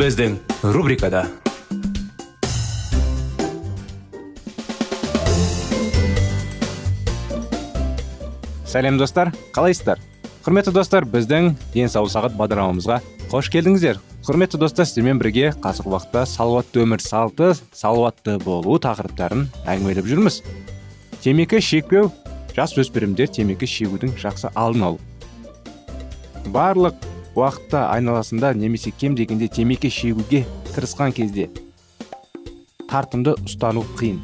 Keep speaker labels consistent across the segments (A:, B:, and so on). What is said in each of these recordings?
A: Біздің рубрикада сәлем достар. Қалайсыздар? Құрметті достар біздің денсаулық сағат бағдарламамызға қош келдіңіздер. Құрметті достар сіздермен бірге қазіргі уақытта салауатты өмір салты салауатты болу тақырыптарын әңгімелеп жүрміз. Темекі шекпеу жас өспірімдер темекі шегудің жақсы алдын алу. Барлық уақытта айналасында немесе кем дегенде темекі шегуге тырысқан кезде тартымды ұстану қиын.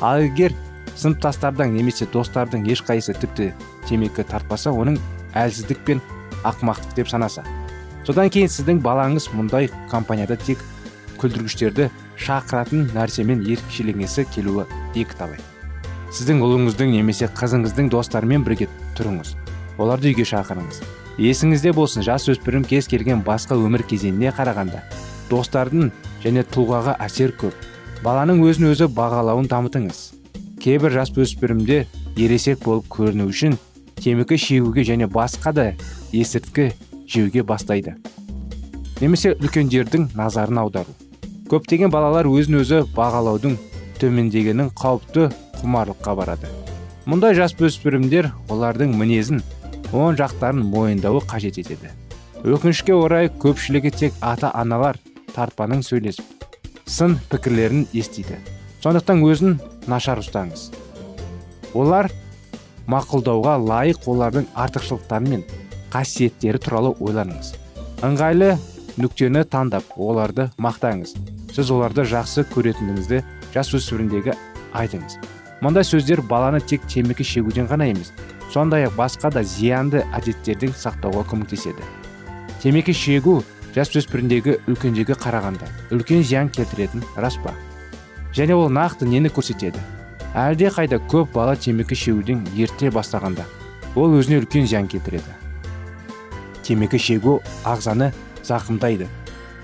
A: Ал егер сыныптастардан немесе достардың ешқайсысы тіпті темекі тартпаса оның әлсіздік пен ақымақтық деп санаса. Содан кейін сіздің балаңыз мұндай компанияда тек күлдіргіштерді шақыратын нәрсемен ерекшеленгісі келуі екі талай сіздің ұлыңыздың немесе қызыңыздың достарымен бірге тұрыңыз. Оларды үйге шақырыңыз. Есіңізде болсын жас өспірім кез келген басқа өмір кезеңіне қарағанда. Достардың және тұлғаға әсер көп. Баланың өзін өзі бағалауын дамытыңыз. Кейбір жас өспірімдер ересек болып көріну үшін темекі шегуге және басқа да есірткі жеуге бастайды. Немесе үлкендердің назарын аудару. Көптеген балалар өзін өзі бағалаудың төмендегенін қауіпті құмарлыққа барады. Мұндай жас өспірімдер олардың мінезін оң жақтарын мойындауы қажет етеді. Өкінішке орай көпшілігі тек ата аналар тартпаның сөйлесіп сын пікірлерін естиді. Сондықтан өзін нашар ұстаңыз. Олар мақұлдауға лайық олардың артықшылықтары мен қасиеттері туралы ойланыңыз. Ыңғайлы нүктені таңдап оларды мақтаңыз. Сіз оларды жақсы көретініңізді жасөспірімдегі айтыңыз. Мұндай сөздер баланы тек темекі шегуден ғана емес сондай ақ басқа да зиянды әдеттерден сақтауға көмектеседі. Темекі шегу жасөспірімдегі үлкендегі қарағанда үлкен зиян келтіретін рас па? Және ол нақты нені көрсетеді? Әлде қайда көп бала темекі шегуден ерте бастағанда ол өзіне үлкен зиян келтіреді. Темекі шегу ағзаны зақымдайды.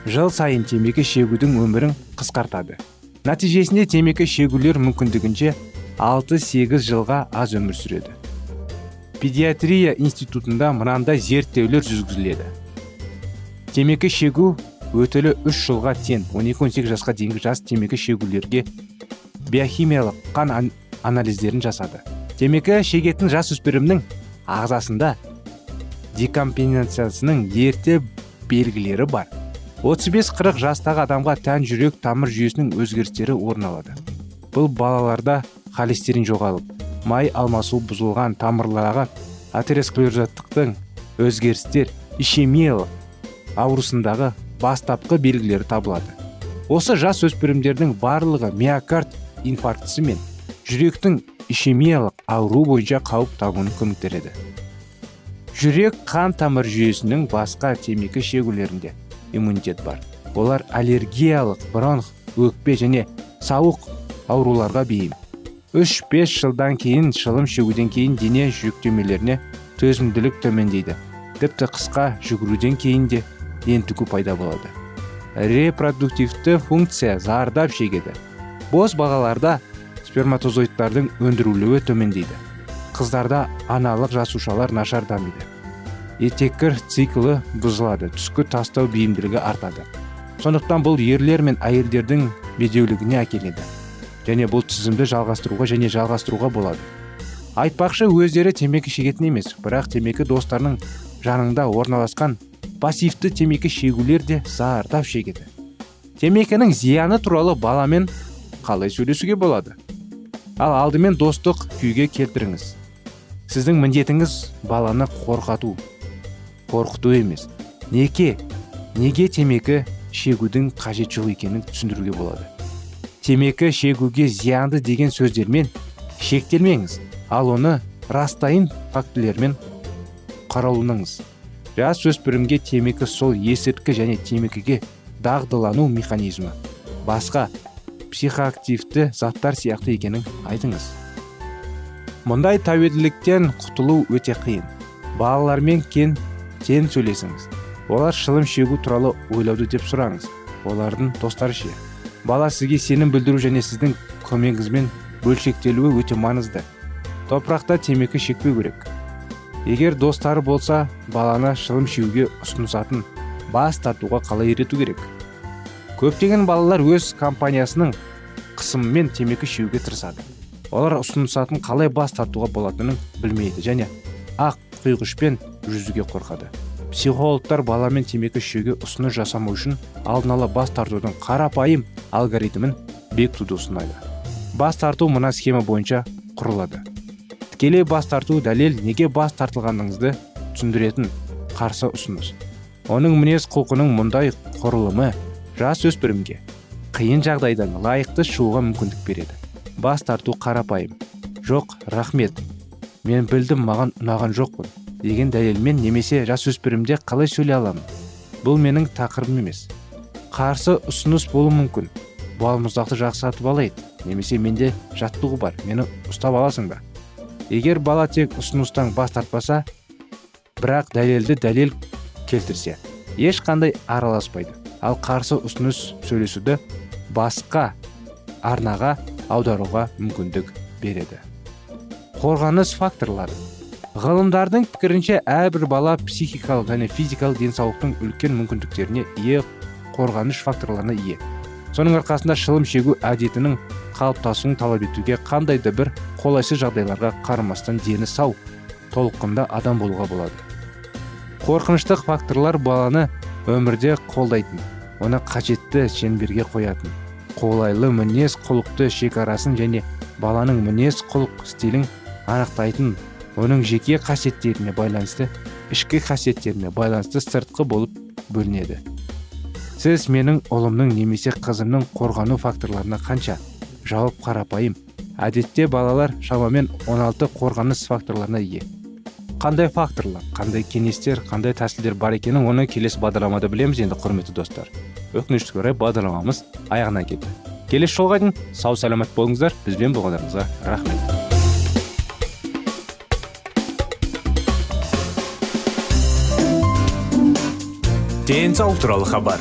A: Жыл сайын темекі шегудің өмірін қысқартады. Нәтижесінде темекі шегулер мүмкіндігінше 6-8 жылға аз өмір сүреді. Педиатрия институтында мынандай зерттеулер жүргізіледі. Темекі шегу өтілі 3 жылға тең. 12-18 жасқа дейінгі жас темекі шегулерге биохимиялық қан анализдерін жасады. Темекі шегетін жас өспірімнің ағзасында декомпенсациясының ерте белгілері бар. 35-40 жастағы адамға тән жүрек тамыр жүйесінің өзгерістері орын алады. Бұл балаларда холестерин жоғалып май алмасу бұзылған тамырларға атеросклерозаттықтың өзгерістер ишемиялық аурусындағы бастапқы белгілері табылады. Осы жас өспірімдердің барлығы миокард инфарктісі мен жүректің ишемиялық ауру бойынша қауіп табуына көмектеседі. Жүрек қан тамыр жүйесінің басқа темекі шегулерінде иммунитет бар. Олар аллергиялық бронх өкпе және сауық ауруларға бейім. Үш бес жылдан кейін шылым шегуден кейін дене жүктемелеріне төзімділік төмендейді. Тіпті қысқа жүгіруден кейін де ентігу пайда болады. Репродуктивті функция зардап шегеді. Бос балаларда сперматозоидтардың өндірілуі төмендейді. Қыздарда аналық жасушалар нашар дамиды. Етеккір циклы бұзылады түскі тастау бейімділігі артады. Сондықтан бұл ерлер мен әйелдердің бедеулігіне әкеледі. Және бұл тізімді жалғастыруға және жалғастыруға болады. Айтпақшы өздері темекі шегетін емес бірақ темекі достарының жанында орналасқан пассивті темекі шегулер де зардап шегеді. Темекінің зияны туралы баламен қалай сөйлесуге болады? Ал алдымен достық күйге келтіріңіз. Сіздің міндетіңіз баланы қорқату қорқыту емес. Неке неге темекі шегудің қажет жоқ екенін түсіндіруге болады. Темекі шегуге зиянды деген сөздермен шектелмеңіз. Ал оны растайын фактілермен қараланыңыз жас өспірімге темекі сол есірткі және темекіге дағдылану механизмі. Басқа психоактивті заттар сияқты екенін айтыңыз. Мұндай тәуелділіктен құтылу өте қиын. Балалармен кен тен сөйлесіңіз. Олар шылым шегу туралы ойлауды деп сұраңыз. Олардың достары ше? Бала сізге сенім білдіру және сіздің көмегіңізбен бөлшектелуі өте маңызды. Топырақта темекі шекпеу керек. Егер достары болса баланы шылым шегуге ұсынысатын бас тартуға қалай үйрету керек? Көптеген балалар өз компаниясының қысымымен темекі шегуге тырысады. Олар ұсынысатын қалай бас тартуға болатынын білмейді және ақ құйғышпен жүзуге қорқады. Психологтар баламен темекі шегуге ұсыныс жасамау үшін алдын ала бас тартудың қарапайым алгоритмін бекітуді ұсынады. Бас тарту мына схема бойынша құрылады. Тікелей бас тарту дәлел неге бас тартылғаныңызды түсіндіретін қарсы ұсыныс. Оның мінез құлқының мұндай құрылымы жас өспірімге қиын жағдайдан лайықты шығуға мүмкіндік береді. Бас тарту қарапайым. Жоқ рахмет. Мен білдім маған ұнаған жоқпын деген дәлелмен немесе жасөспірімде қалай сөйлей аламын? Бұл менің тақырыбым емес. Қарсы ұсыныс болуы мүмкін. Балмұздақты жақсы сатып алайық немесе менде жаттығу бар мені ұстап аласың ба егер бала тек ұсыныстан бас тартпаса бірақ дәлелді дәлел келтірсе ешқандай араласпайды. Ал қарсы ұсыныс сөйлесуді басқа арнаға аударуға мүмкіндік береді. Қорғаныс факторлары. Ғылымдардың пікірінше әрбір бала психикалық және физикалық денсаулықтың үлкен мүмкіндіктеріне ие қорғаныш факторларына ие. Соның арқасында шылым шегу әдетінің қалыптасуын талап етуге қандай да бір қолайсыз жағдайларға қарамастан дені сау толыққында адам болуға болады. Қорқыныштық факторлар баланы өмірде қолдайтын оны қажетті шеңберге қоятын қолайлы мінез құлықты шекарасын және баланың мінез құлық стилін анықтайтын оның жеке қасиеттеріне байланысты ішкі қасиеттеріне байланысты сыртқы болып бөлінеді. Сіз менің ұлымның немесе қызымның қорғану факторларына қанша жауап қарапайым. Әдетте балалар шамамен 16 қорғаныс факторларына ие. Қандай факторлар қандай кеңестер қандай тәсілдер бар екенін оны келесі бағдарламада білеміз енді құрметті достар. Өкінішке орай бағдарламамыз аяғына келді. Келесі жолға дейін сау саламат болыңыздар. Бізбен болғандарыңызға рахмет.
B: Денсаулық туралы хабар.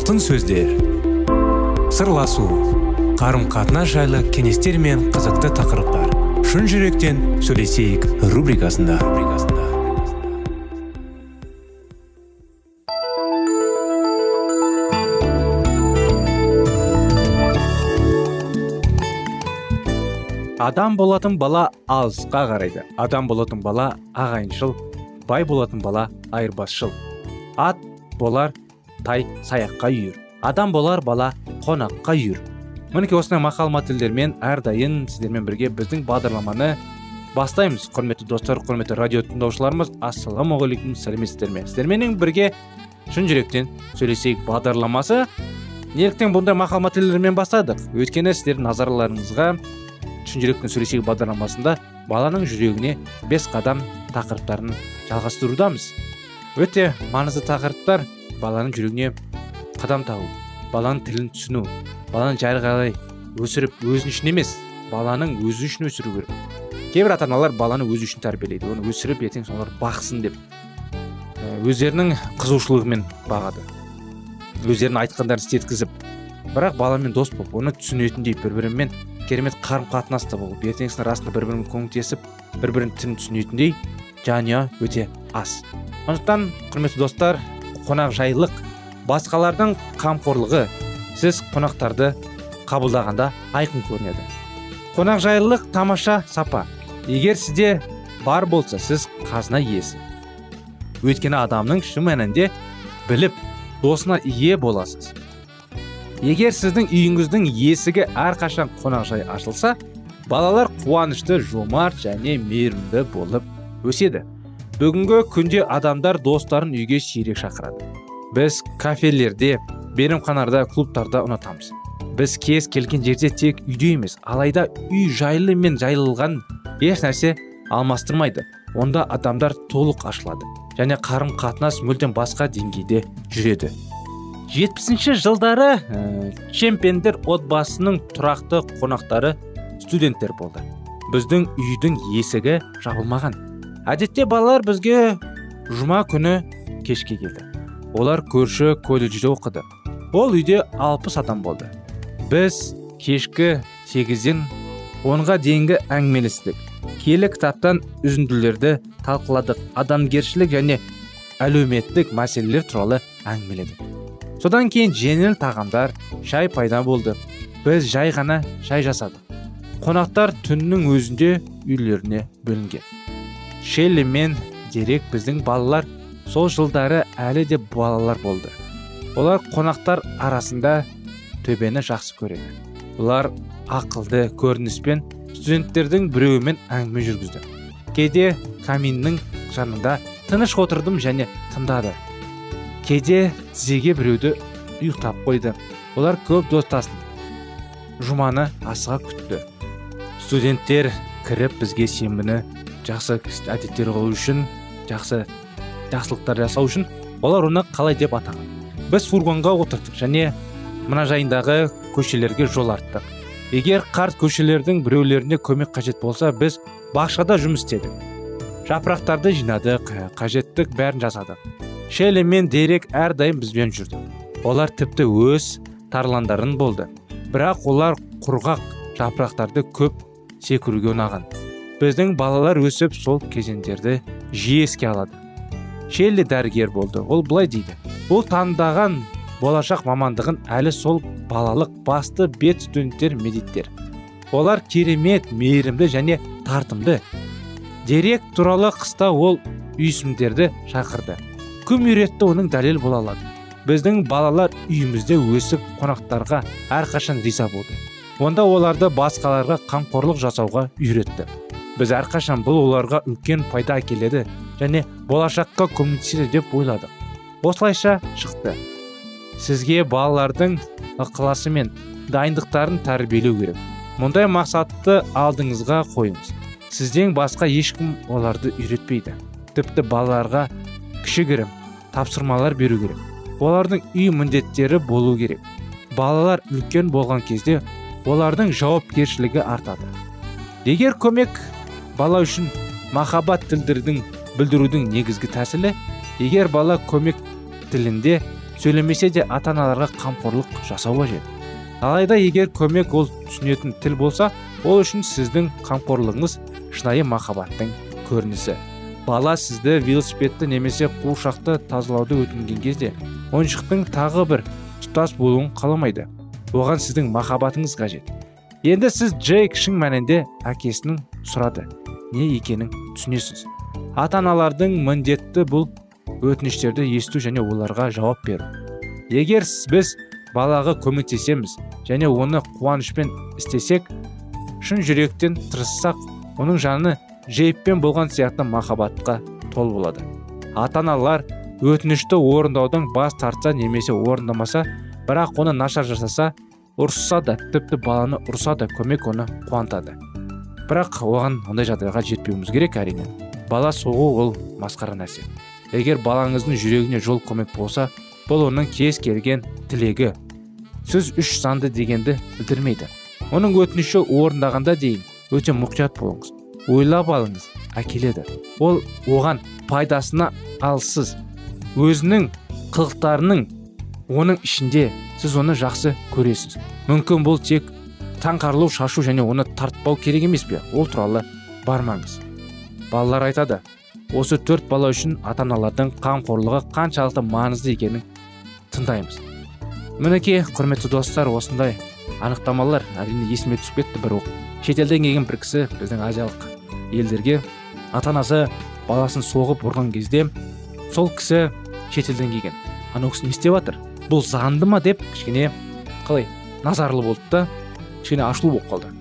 B: Алтын сөздер. Сырласу қарым қатынас жайлы кеңестер мен қызықты тақырыптар. Шын жүректен сөйлесейік рубрикасында.
A: Адам болатын бала алысқа қарайды. Адам болатын бала ағайыншыл бай болатын бала айырбасшыл. Ат болар тай саяққа үйір. Адам болар бала қонаққа үйір. Мінекей осындай мақал мәтелдермен әрдайым сіздермен бірге біздің бағдарламаны бастаймыз. Құрметті достар құрметті радио тыңдаушыларымыз ассалаумағалейкум сәлеметсіздер ме сіздерменен бірге шын жүректен сөйлесейік бағдарламасы. Неліктен бұндай мақал мәтелдермен бастадық? Өйткені сіздердің назарларыңызға шын жүректен сөйлесейік бағдарламасында баланың жүрегіне бес қадам тақырыптарын жалғастырудамыз. Өте маңызды тақырыптар. Баланың жүрегіне қадам тағу баланың тілін түсіну баланы жай қарай өсіріп өзің үшін емес баланың өзі үшін өсіру керек. Кейбір ата аналар баланы өзі үшін тәрбиелейді оны өсіріп ертең солар бақсын деп өздерінің қызығушылығымен бағады. Өздерінің айтқандарын істеткізіп бірақ баламен дос болып оны түсінетіндей бір бірімен керемет қарым қатынаста болып ертеңгісін расында бір бірімен көмектесіп бір бірінің тілін түсінетіндей жанұя өте аз. Сондықтан құрметті достар қонақжайлық басқалардың қамқорлығы сіз қонақтарды қабылдағанда айқын көрінеді. Қонақжайлылық тамаша сапа. Егер сізде бар болса сіз қазына иесі. Өйткені адамның шын мәнінде біліп досына ие боласыз. Егер сіздің үйіңіздің есігі әрқашан қонақжай ашылса балалар қуанышты жомарт және мейірімді болып өседі. Бүгінгі күнде адамдар достарын үйге сирек шақырады. Біз кафелерде мейрамханаларда клубтарда ұнатамыз. Біз кез келген жерде тек үйде емес алайда үй жайлы мен жайлылған еш нәрсе алмастырмайды. Онда адамдар толық ашылады және қарым қатынас мүлдем басқа деңгейде жүреді. Жетпісінші жылдары ә, чемпендер отбасының тұрақты қонақтары студенттер болды. Біздің үйдің есігі жабылмаған. Әдетте балалар бізге жұма күні кешке келді. Олар көрші колледжде оқыды. Ол үйде алпыс адам болды. Біз кешкі сегізден онға дейінгі әңгімелестік келі кітаптан үзінділерді талқыладық адамгершілік және әлеуметтік мәселелер туралы әңгімеледік. Содан кейін жеңіл тағамдар шай пайда болды. Біз жай ғана шай жасадық. Қонақтар түннің өзінде үйлеріне бөлінген. Шелли мен дерек біздің балалар сол жылдары әлі де балалар болды. Олар қонақтар арасында төбені жақсы көреді. Олар ақылды көрініспен студенттердің біреуімен әңгіме жүргізді. Кейде каминнің жанында тыныш отырдым және тыңдады кейде тізеге біреуді ұйықтап қойды. Олар көп достасын. Жұманы асыға күтті. Студенттер кіріп бізге сенбіні жақсы әдеттер қылу үшін жақсы жақсылықтар жасау үшін олар оны қалай деп атаған? Біз фургонға отырдық және мына жайындағы көшелерге жол арттық. Егер қарт көшелердің біреулеріне көмек қажет болса біз бақшада жұмыс істедік. Жапырақтарды жинадық қажеттік бәрін жасадық. Шелли мен дерек әрдайым бізбен жүрді. Олар тіпті өз тарландарын болды. Бірақ олар құрғақ жапырақтарды көп секіруге ұнаған. Біздің балалар өсіп сол кезеңдерді жиі еске алады. Шелли дәрігер болды ол былай дейді. Бұл таңдаған болашақ мамандығын әлі сол балалық басты бет студенттер медиттер олар керемет мейірімді және тартымды. Дерек туралы қыста ол үйсімдерді шақырды. Кім үйретті оның дәлел бола алады. Біздің балалар үйімізде өсіп қонақтарға әрқашан риза болды. Онда оларды басқаларға қамқорлық жасауға үйретті. Біз әрқашан бұл оларға үлкен пайда әкеледі және болашаққа көмектеседі деп ойладық. Осылайша шықты. Сізге балалардың ықыласы мен дайындықтарын тәрбиелеу керек. Мұндай мақсатты алдыңызға қойыңыз. Сізден басқа ешкім оларды үйретпейді. Тіпті балаларға кішігірім тапсырмалар беру керек. Олардың үй міндеттері болу керек. Балалар үлкен болған кезде олардың жауапкершілігі артады. Егер көмек бала үшін махаббат тілдердің білдірудің негізгі тәсілі егер бала көмек тілінде
B: сөйлемесе де ата аналарға қамқорлық жасау қажет. Алайда егер көмек ол түсінетін тіл болса ол үшін сіздің қамқорлығыңыз шынайы махаббаттың көрінісі. Бала сізді велосипедті немесе қуыршақты тазалауды өтінген кезде ойыншықтың тағы бір тұтас болуын қаламайды. Оған сіздің махаббатыңыз қажет. Енді сіз джейк шын мәнінде әкесінің сұрады. Не екенін түсінесіз. Ата аналардың міндетті бұл өтініштерді есту және оларға жауап беру. Егер біз балаға көмектесеміз және оны қуанышпен істесек шын жүректен тырыссақ оның жаны жейіппен болған сияқты махаббатқа тол болады. Ата аналар өтінішті орындаудан бас тартса немесе орындамаса бірақ оны нашар жасаса ұрысса да тіпті баланы ұрса да көмек оны қуантады. Бірақ оған ондай жағдайға жетпеуіміз керек әрине. Бала соғу ол масқара нәрсе. Егер балаңыздың жүрегіне жол көмек болса бұл оның кез келген тілегі. Сіз үш санды дегенді білдірмейді. Оның өтініші орындағанда дейін өте мұқият болыңыз. Ойлап алыңыз әкеледі. Ол оған пайдасына алсыз. Өзінің қылықтарының оның ішінде сіз оны жақсы көресіз. Мүмкін бұл тек таңқарылу шашу және оны тартпау керек емес пе? Ол туралы бармаңыз. Балалар айтады осы төрт бала үшін ата аналардың қамқорлығы қаншалықты маңызды екенін тыңдаймыз мінекей құрметті достар осындай анықтамалар әрине есіме түсіп кетті бір шетелден келген бір кісі біздің азиялық елдерге ата анасы баласын соғып ұрған кезде сол кісі шетелден келген анау кісі не істеп жатыр бұл заңды ма деп кішкене қалай назарлы болды да кішкене ашулы болып қалды.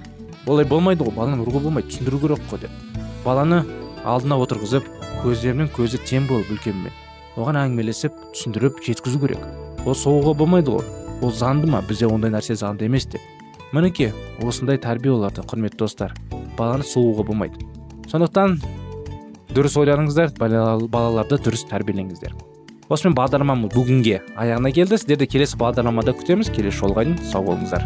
B: Олай болмайды ғой баланы ұруға болмайды түсіндіру керек қой деп. Баланы алдына отырғызып көздерінің көзі тең болып үлкенмен оған әңгімелесіп түсіндіріп жеткізу керек. Ол соғуға болмайды ғой. Ол заңды ма? Бізде ондай нәрсе заңды емес деп. Мінекей осындай тәрбие оларды құрметті достар баланы соғуға болмайды. Сондықтан дұрыс ойланыңыздар балаларды дұрыс тәрбиелеңіздер. Осымен бағдарламамыз бүгінге аяғына келді. Сіздерді келесі бағдарламада күтеміз. Келесі жолға дейін сау болыңыздар.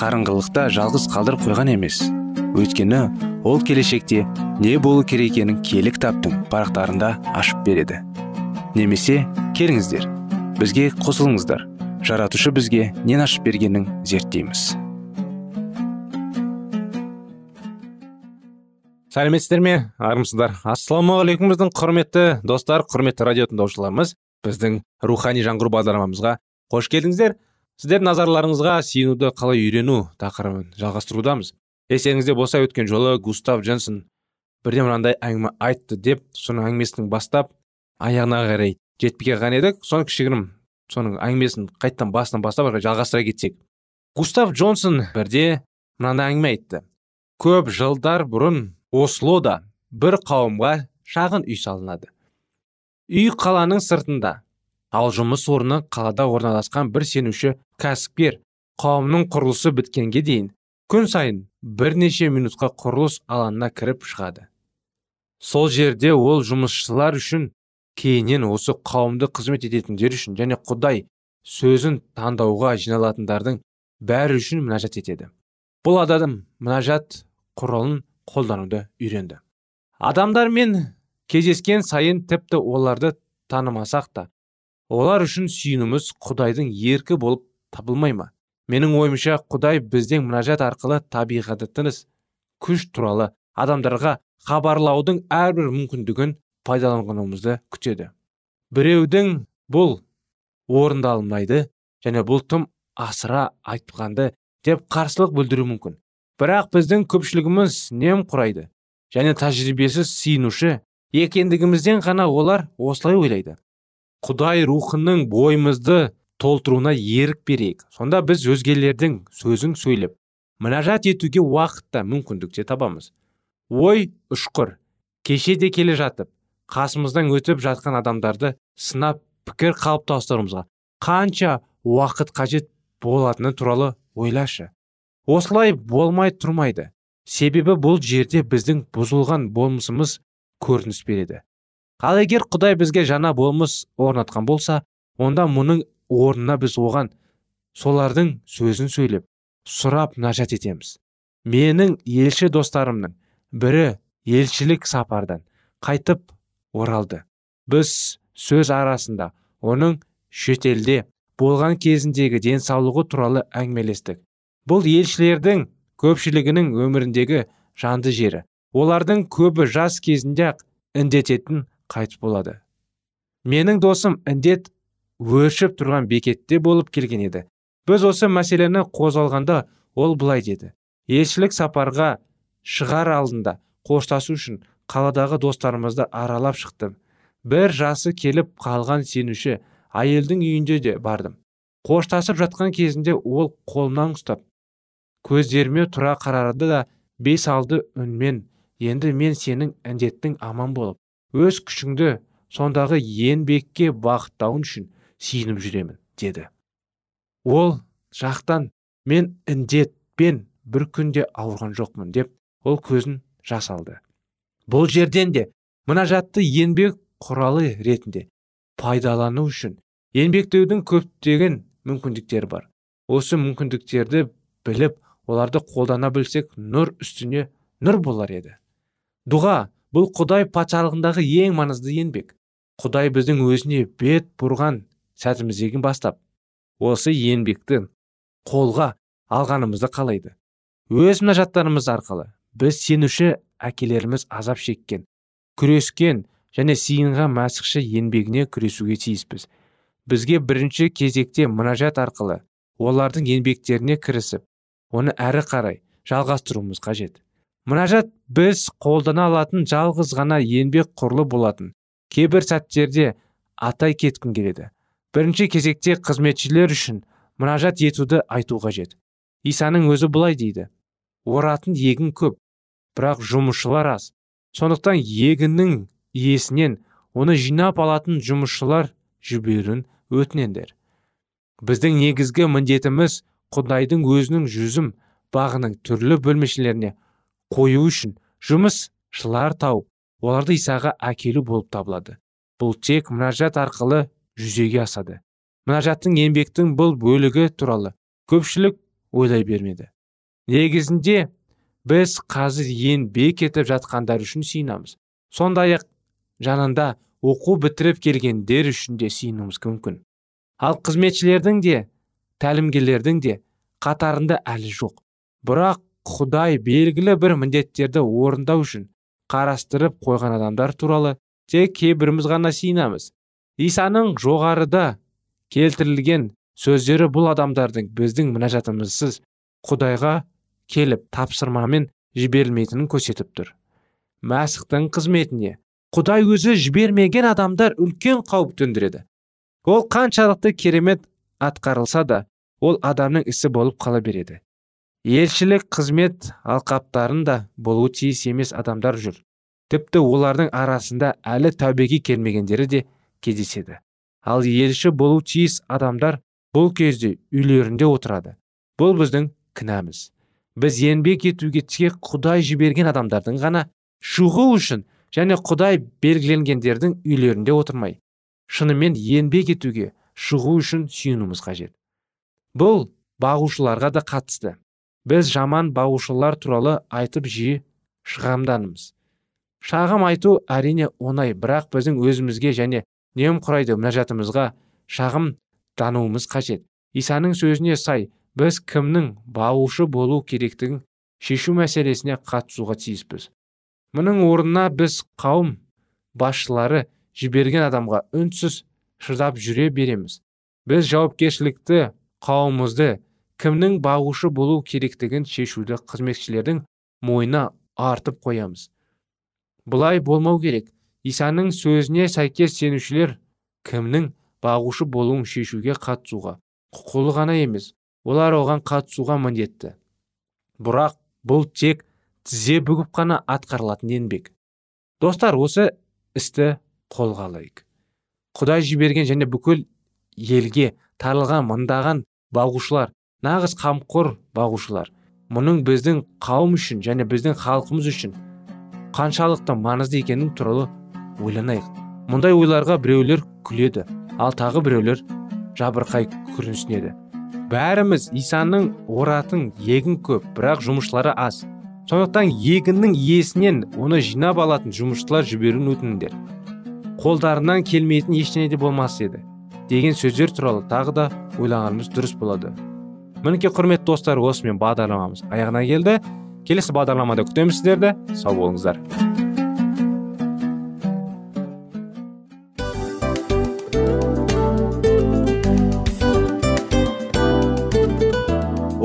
B: қарыңғылықта жалғыз қалдырып қойған емес. Өйткені ол келешекте не болу керек екенін киелі кітаптың парақтарында ашып береді. Немесе келіңіздер бізге қосылыңыздар. Жаратушы бізге нен ашып бергенін зерттейміз. Сәлеметсіздер ме? Армысыздар. Ассалаумағалейкум біздің құрметті достар құрметті радио тыңдаушыларымыз біздің рухани жаңғыру бағдарламамызға қош келдіңіздер. Сіздердің назарларыңызға сүйінуді қалай үйрену тақырыбын жалғастырудамыз. Естеріңізде болса өткен жолы густав дженсон бірде мынандай әңгіме айтты деп соның әңгімесін бастап аяғына қарай жетпей қалған едік. Соны кішігірім соның әңгімесін қайттан басынан бастап жалғастыра кетсек. Густав джонсон бірде мынандай әңгіме айтты. Көп жылдар бұрын ослода бір қауымға шағын үй салынады. Үй қаланың сыртында ал жұмыс орны қалада орналасқан бір сенуші кәсіпкер қауымның құрылысы біткенге дейін күн сайын бірнеше минутқа құрылыс алаңына кіріп шығады. Сол жерде ол жұмысшылар үшін кейіннен осы қауымды қызмет ететіндер үшін және құдай сөзін таңдауға жиналатындардың бәрі үшін мінәжат етеді. Бұл адам мінәжат құралын қолдануды үйренді. Адамдармен кездескен сайын тіпті оларды танымасақ та олар үшін сүйініміз құдайдың еркі болып табылмай ма? Менің ойымша құдай біздің мінәжат арқылы табиғатыңыз күш туралы адамдарға хабарлаудың әрбір мүмкіндігін пайдаланғанымызды күтеді. Біреудің бұл орындалмайды және бұл тым асыра айтқанды деп қарсылық білдіру мүмкін. Бірақ біздің көпшілігіміз нем құрайды және тәжірибесіз сиынушы екендігімізден ғана олар осылай ойлайды. Құдай рухының бойымызды толтыруына ерік берейік. Сонда біз өзгелердің сөзін сөйлеп мінәжат етуге уақытта мүмкіндік те табамыз. Ой ұшқыр кеше де келе жатып қасымыздан өтіп жатқан адамдарды сынап пікір қалыптастыруымызға қанша уақыт қажет болатыны туралы ойлашы. Осылай болмай тұрмайды. Себебі бұл жерде біздің бұзылған болмысымыз көрініс береді. Ал егер құдай бізге жаңа болмыс орнатқан болса онда мұның орнына біз оған солардың сөзін сөйлеп сұрап нажат етеміз. Менің елші достарымның бірі елшілік сапардан қайтып оралды. Біз сөз арасында оның шетелде болған кезіндегі денсаулығы туралы әңгімелестік бұл елшілердің көпшілігінің өміріндегі жанды жері олардың көбі жас кезінде ақ індететін қайтыс болады. Менің досым індет өршіп тұрған бекетте болып келген еді. Біз осы мәселені қозғалғанда ол былай деді. Елшілік сапарға шығар алдында қоштасу үшін қаладағы достарымызды аралап шықтым. Бір жасы келіп қалған сенуші әйелдің үйінде де бардым. Қоштасып жатқан кезінде ол қолымнан ұстап көздеріме тұра қарады да бес алды үнмен енді мен сенің індеттің аман болып өз күшіңді сондағы еңбекке бағыттауың үшін сүйініп жүремін деді. Ол жақтан мен індетпен бір күнде ауырған жоқпын деп ол көзін жас алды бұл жерден де мұнажатты еңбек құралы ретінде пайдалану үшін еңбектеудің көптеген мүмкіндіктері бар. Осы мүмкіндіктерді біліп оларды қолдана білсек нұр үстіне нұр болар еді. Дұға бұл құдай патшалығындағы ең маңызды еңбек. Құдай біздің өзіне бет бұрған сәтімізден бастап осы еңбекті қолға алғанымызды қалайды. Өз мұнажаттарымыз арқылы біз сенуші әкелеріміз азап шеккен күрескен және сиынға мәсіхші еңбегіне күресуге тиіспіз. Бізге бірінші кезекте мұнажат арқылы олардың еңбектеріне кірісіп оны әрі қарай жалғастыруымыз қажет. Мұнажат біз қолдана алатын жалғыз ғана еңбек құрлы болатын. Кейбір сәттерде атай кеткім келеді. Бірінші кезекте қызметшілер үшін мұнажат етуді айту қажет. Исаның өзі былай дейді. Оратын егін көп бірақ жұмысшылар аз. Сондықтан егіннің иесінен оны жинап алатын жұмысшылар жіберін өтінендер. Біздің негізгі міндетіміз құдайдың өзінің жүзім бағының түрлі бөлмешелеріне қою үшін жұмысшылар тауып оларды исаға әкелу болып табылады. Бұл тек мұнажат арқылы жүзеге асады. Мұнажаттың еңбектің бұл бөлігі туралы көпшілік ойлай бермеді. Негізінде біз қазір еңбек етіп жатқандар үшін сыйынамыз. Сондай ақ жанында оқу бітіріп келгендер үшін де сыйынуымыз мүмкін. Ал қызметшілердің де тәлімгерлердің де қатарында әлі жоқ. Бірақ құдай белгілі бір міндеттерді орындау үшін қарастырып қойған адамдар туралы тек кейбіріміз ғана сыйынамыз исаның жоғарыда келтірілген сөздері бұл адамдардың біздің мінәжатымызсыз құдайға келіп тапсырмамен жіберілмейтінін көрсетіп тұр. Мәсіхтің қызметіне құдай өзі жібермеген адамдар үлкен қауіп төндіреді. Ол қаншалықты керемет атқарылса да ол адамның ісі болып қала береді. Елшілік қызмет алқаптарында болуы тиіс емес адамдар жүр. Тіпті олардың арасында әлі тәубеге келмегендері де кездеседі. Ал елші болу тиіс адамдар бұл кезде үйлерінде отырады. Бұл біздің кінәміз. Біз еңбек етуге тек құдай жіберген адамдардың ғана шығу үшін және құдай белгіленгендердің үйлерінде отырмай шынымен еңбек етуге шығу үшін сүйінуіміз қажет. Бұл бағушыларға да қатысты. Біз жаман бағушылар туралы айтып жиі шығамданымыз шағым айту әрине оңай бірақ біздің өзімізге және немқұрайды мінәжатымызға шағым тануымыз қажет. Исаның сөзіне сай біз кімнің бағушы болу керектігін шешу мәселесіне қатысуға тиіспіз. Мұның орнына біз қауым басшылары жіберген адамға үнсіз шыдап жүре береміз. Біз жауапкершілікті қауымымызды кімнің бағушы болу керектігін шешуді қызметшілердің мойнына артып қоямыз. Бұлай болмау керек. Исаның сөзіне сәйкес сенушілер кімнің бағушы болуын шешуге қатысуға құқылы ғана емес олар оған қатысуға міндетті. Бірақ бұл тек тізе бүгіп қана атқарылатын еңбек. Достар осы істі қолға алайық. Құдай жіберген және бүкіл елге таралған мыңдаған бағушылар нағыз қамқор бағушылар. Мұның біздің қауым үшін және біздің халқымыз үшін қаншалықты маңызды екенін туралы ойланайық. Мұндай ойларға біреулер күледі ал тағы біреулер жабырқай күрсінеді. Бәріміз исаның оратын егін көп бірақ жұмысшылары аз. Сондықтан егіннің иесінен оны жинап алатын жұмысшылар жіберуін өтініңдер. Қолдарынан келмейтін ештеңе де болмас еді деген сөздер туралы тағы да ойлағанымыз дұрыс болады. Мінекей құрметті достар осымен бағдарламамыз аяғына келді. Келесі бағдарламада күтеміз сіздерді. Сау болыңыздар.